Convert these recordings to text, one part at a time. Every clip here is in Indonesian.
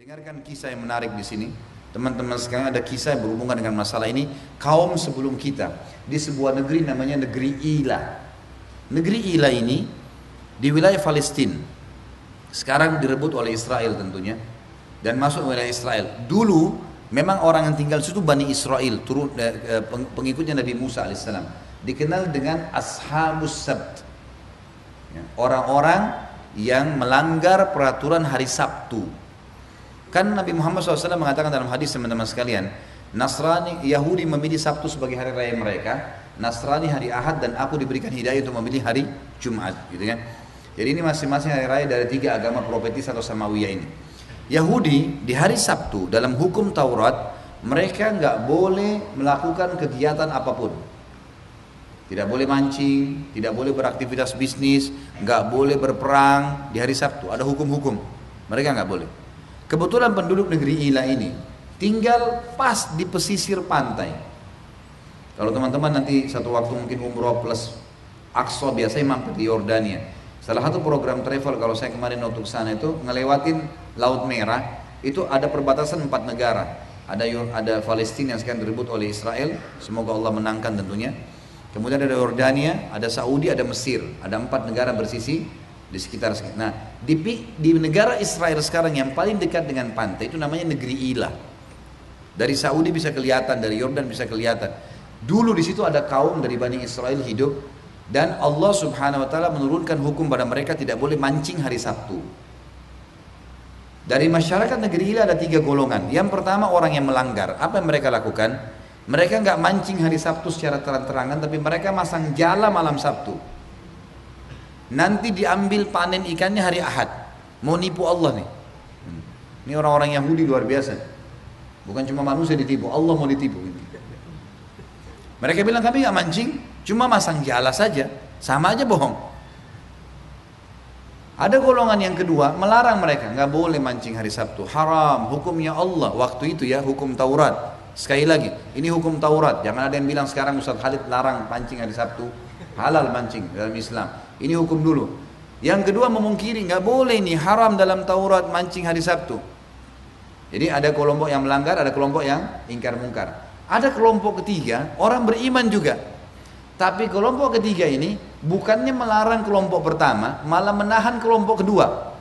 Dengarkan kisah yang menarik di sini. Teman-teman sekarang ada kisah yang berhubungan dengan masalah ini. Kaum sebelum kita di sebuah negeri namanya negeri Ila. Negeri Ila ini di wilayah Palestina. Sekarang direbut oleh Israel tentunya dan masuk wilayah Israel. Dulu memang orang yang tinggal situ Bani Israel, turun eh, eh pengikutnya Nabi Musa alaihissalam. Dikenal dengan Ashabus Sabt. Ya, orang-orang yang melanggar peraturan hari Sabtu. Kan Nabi Muhammad SAW mengatakan dalam hadis teman-teman sekalian, Nasrani Yahudi memilih Sabtu sebagai hari raya mereka, Nasrani hari Ahad dan aku diberikan hidayah untuk memilih hari Jumat, gitu kan? Jadi ini masing-masing hari raya dari tiga agama profetis atau samawiyah ini. Yahudi di hari Sabtu dalam hukum Taurat mereka nggak boleh melakukan kegiatan apa pun. Tidak boleh mancing, tidak boleh beraktivitas bisnis, nggak boleh berperang di hari Sabtu. Ada hukum-hukum. Mereka nggak boleh. Kebetulan penduduk negeri Ila ini tinggal pas di pesisir pantai. Kalau teman-teman nanti satu waktu mungkin umroh plus Aqsa biasanya mampir di Yordania. Salah satu program travel kalau saya kemarin untuk sana itu ngelewatin Laut Merah itu ada perbatasan empat negara. Ada ada Palestina yang sekarang direbut oleh Israel, semoga Allah menangkan tentunya. Kemudian ada Yordania, ada Saudi, ada Mesir, ada empat negara bersisi di sekitar nah di, di negara Israel sekarang yang paling dekat dengan pantai itu namanya negeri Ila. Dari Saudi bisa kelihatan dari Yordan bisa kelihatan. Dulu di situ ada kaum dari Bani Israel hidup dan Allah subhanahu wa ta'ala menurunkan hukum pada mereka tidak boleh mancing hari Sabtu. Dari masyarakat negeri Ila ada tiga golongan. Yang pertama orang yang melanggar. Apa yang mereka lakukan? Mereka nggak mancing hari Sabtu secara terang-terangan tapi mereka masang jala malam Sabtu Nanti diambil panen ikannya hari Ahad. Mau nipu Allah nih. Hmm. Ini orang-orang Yahudi luar biasa. Bukan cuma manusia ditipu, Allah mau ditipu. Mereka bilang kami nggak mancing, cuma masang jala saja, sama aja bohong. Ada golongan yang kedua melarang mereka nggak boleh mancing hari Sabtu, haram, hukumnya Allah. Waktu itu ya hukum Taurat. Sekali lagi, ini hukum Taurat. Jangan ada yang bilang sekarang Ustaz Khalid larang mancing hari Sabtu, halal mancing dalam Islam. Ini hukum dulu. Yang kedua memungkiri nggak boleh nih haram dalam Taurat mancing hari Sabtu. Jadi ada kelompok yang melanggar, ada kelompok yang ingkar mungkar. Ada kelompok ketiga, orang beriman juga. Tapi kelompok ketiga ini bukannya melarang kelompok pertama, malah menahan kelompok kedua.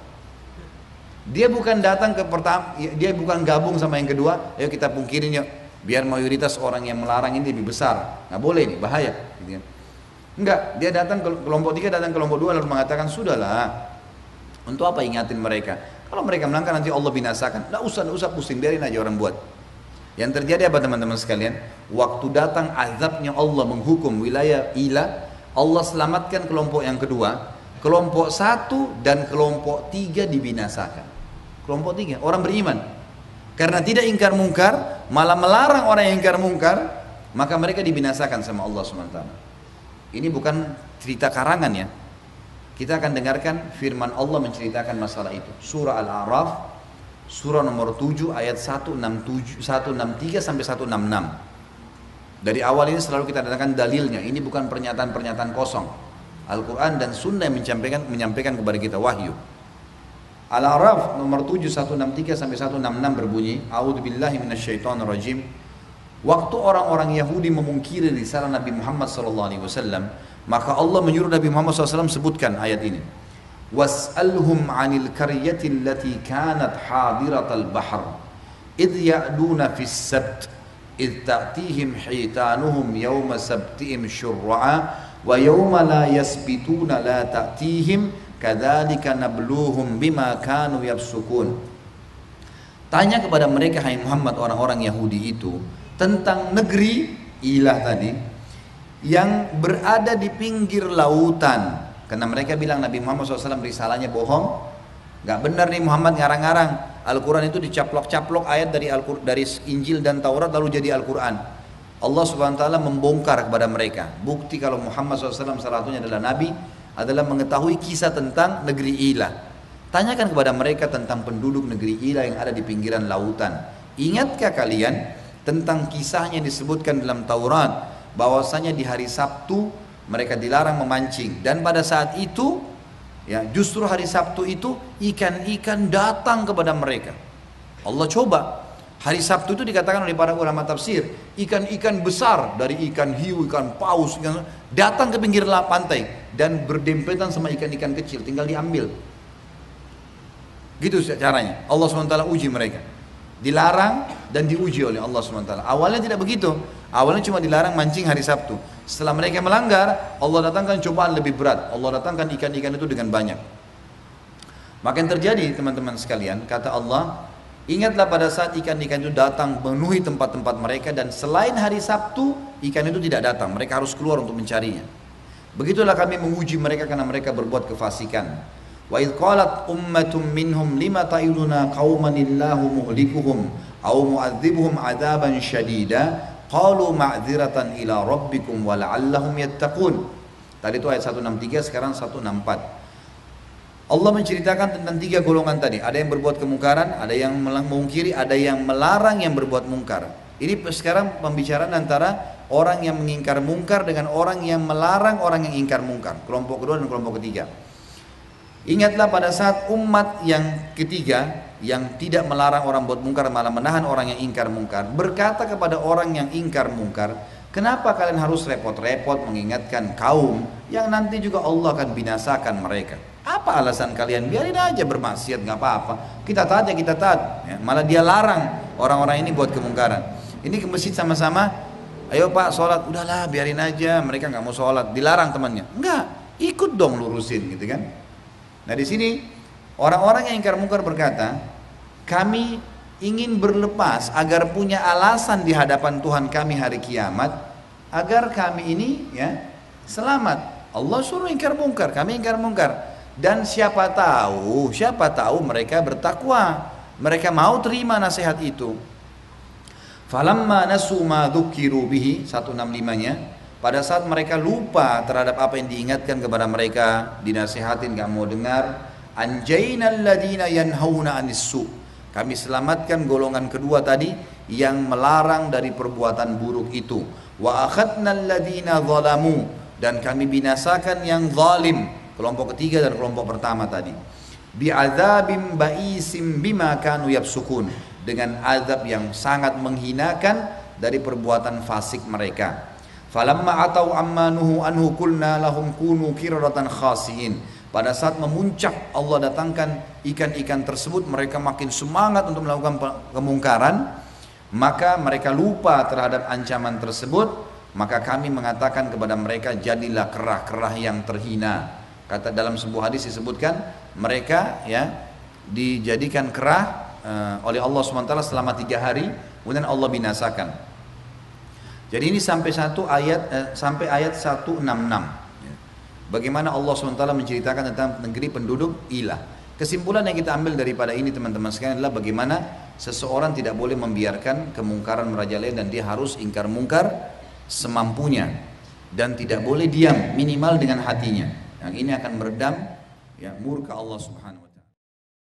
Dia bukan datang ke pertama, dia bukan gabung sama yang kedua, ayo kita pungkirin yuk. Biar mayoritas orang yang melarang ini lebih besar. Nggak boleh nih, bahaya. Gitu kan. Enggak, dia datang ke kelompok tiga, datang ke kelompok dua lalu mengatakan sudahlah. Untuk apa ingatin mereka? Kalau mereka melanggar nanti Allah binasakan. Tidak usah, tidak usah pusing, biarin aja orang buat. Yang terjadi apa teman-teman sekalian? Waktu datang azabnya Allah menghukum wilayah Ila, Allah selamatkan kelompok yang kedua, kelompok satu dan kelompok tiga dibinasakan. Kelompok tiga, orang beriman. Karena tidak ingkar mungkar, malah melarang orang yang ingkar mungkar, maka mereka dibinasakan sama Allah SWT. Ini bukan cerita karangan ya. Kita akan dengarkan firman Allah menceritakan masalah itu. Surah Al-A'raf, surah nomor 7 ayat 167, 163 sampai 166. Dari awal ini selalu kita datangkan dalilnya. Ini bukan pernyataan-pernyataan kosong. Al-Quran dan Sunnah yang menyampaikan, menyampaikan kepada kita wahyu. Al-A'raf nomor 7 163 sampai 166 berbunyi, A'udzubillahi minasyaitonirrajim. Waktu orang-orang Yahudi memungkiri risalah Nabi Muhammad SAW, maka Allah menyuruh Nabi Muhammad SAW sebutkan ayat ini. Was'alhum 'anil qaryati allati kanat hadiratal bahr idh ya'duna fis sabt idh ta'tihim hitanuhum yawma sabtihim syurra'a wa yawma la yasbituna la ta'tihim kadzalika nabluhum bima kanu yafsukun. Tanya kepada mereka hai Muhammad orang-orang Yahudi itu tentang negeri ilah tadi yang berada di pinggir lautan. Karena mereka bilang Nabi Muhammad SAW risalahnya bohong. Nggak benar nih Muhammad ngarang-ngarang. Al-Quran itu dicaplok-caplok ayat dari Al dari Injil dan Taurat lalu jadi Al-Quran. Allah Subhanahu membongkar kepada mereka. Bukti kalau Muhammad SAW salah satunya adalah nabi adalah mengetahui kisah tentang negeri Ilah. Tanyakan kepada mereka tentang penduduk negeri Ilah yang ada di pinggiran lautan. Ingatkah kalian tentang kisahnya disebutkan dalam Taurat bahwasanya di hari Sabtu mereka dilarang memancing dan pada saat itu ya justru hari Sabtu itu ikan-ikan datang kepada mereka Allah coba. Hari Sabtu itu dikatakan oleh para ulama tafsir, ikan-ikan besar dari ikan hiu, ikan paus, ikan, datang ke pinggir pantai dan berdempetan sama ikan-ikan kecil, tinggal diambil. Gitu caranya. Allah SWT uji mereka. Dilarang dan diuji oleh Allah SWT. Awalnya tidak begitu. Awalnya cuma dilarang mancing hari Sabtu. Setelah mereka melanggar, Allah datangkan cobaan lebih berat. Allah datangkan ikan-ikan itu dengan banyak. Maka yang terjadi teman-teman sekalian, kata Allah, Ingatlah pada saat ikan-ikan itu datang memenuhi tempat-tempat mereka dan selain hari Sabtu ikan itu tidak datang, mereka harus keluar untuk mencarinya. Begitulah kami menguji mereka karena mereka berbuat kefasikan. Wa idh qalat ummatum minhum lima ta'iluna qauman illahu muhlikuhum aw mu'adzibuhum adzaban syadida qalu ma'dziratan ila rabbikum wa la'allahum yattaqun. Tadi itu ayat 163 sekarang 164. Allah menceritakan tentang tiga golongan tadi. Ada yang berbuat kemungkaran, ada yang mengungkiri, ada yang melarang yang berbuat mungkar. Ini sekarang pembicaraan antara orang yang mengingkar mungkar dengan orang yang melarang orang yang ingkar mungkar. Kelompok kedua dan kelompok ketiga. Ingatlah pada saat umat yang ketiga yang tidak melarang orang buat mungkar malah menahan orang yang ingkar mungkar berkata kepada orang yang ingkar mungkar kenapa kalian harus repot-repot mengingatkan kaum yang nanti juga Allah akan binasakan mereka apa alasan kalian? Biarin aja bermaksiat, nggak apa-apa. Kita taat ya kita taat. Ya, malah dia larang orang-orang ini buat kemungkaran. Ini ke masjid sama-sama. Ayo pak sholat, udahlah biarin aja. Mereka nggak mau sholat, dilarang temannya. Enggak, ikut dong lurusin gitu kan. Nah di sini orang-orang yang ingkar mungkar berkata, kami ingin berlepas agar punya alasan di hadapan Tuhan kami hari kiamat agar kami ini ya selamat. Allah suruh ingkar mungkar, kami ingkar mungkar. Dan siapa tahu, siapa tahu mereka bertakwa. Mereka mau terima nasihat itu. Falamma nasu ma dzukiru bihi 165-nya pada saat mereka lupa terhadap apa yang diingatkan kepada mereka, dinasihatin gak mau dengar, anjainal ladina yanhauna anissu. Kami selamatkan golongan kedua tadi yang melarang dari perbuatan buruk itu. Wa akhadnal ladina zalamu. Dan kami binasakan yang zalim kelompok ketiga dan kelompok pertama tadi. Bi'adzabim ba'isim bima kanu yafsukun dengan azab yang sangat menghinakan dari perbuatan fasik mereka. Falamma atau ammanuhu anhu kulna lahum kunu kiradatan khasiin pada saat memuncak Allah datangkan ikan-ikan tersebut mereka makin semangat untuk melakukan kemungkaran maka mereka lupa terhadap ancaman tersebut maka kami mengatakan kepada mereka jadilah kerah-kerah yang terhina Kata dalam sebuah hadis disebutkan mereka ya dijadikan kerah uh, oleh Allah SWT selama tiga hari, kemudian Allah binasakan. Jadi ini sampai satu ayat uh, sampai ayat 166. Bagaimana Allah SWT menceritakan tentang negeri penduduk ilah. Kesimpulan yang kita ambil daripada ini teman-teman sekalian adalah bagaimana seseorang tidak boleh membiarkan kemungkaran merajalela dan dia harus ingkar mungkar semampunya dan tidak boleh diam minimal dengan hatinya yang ini akan meredam ya murka Allah Subhanahu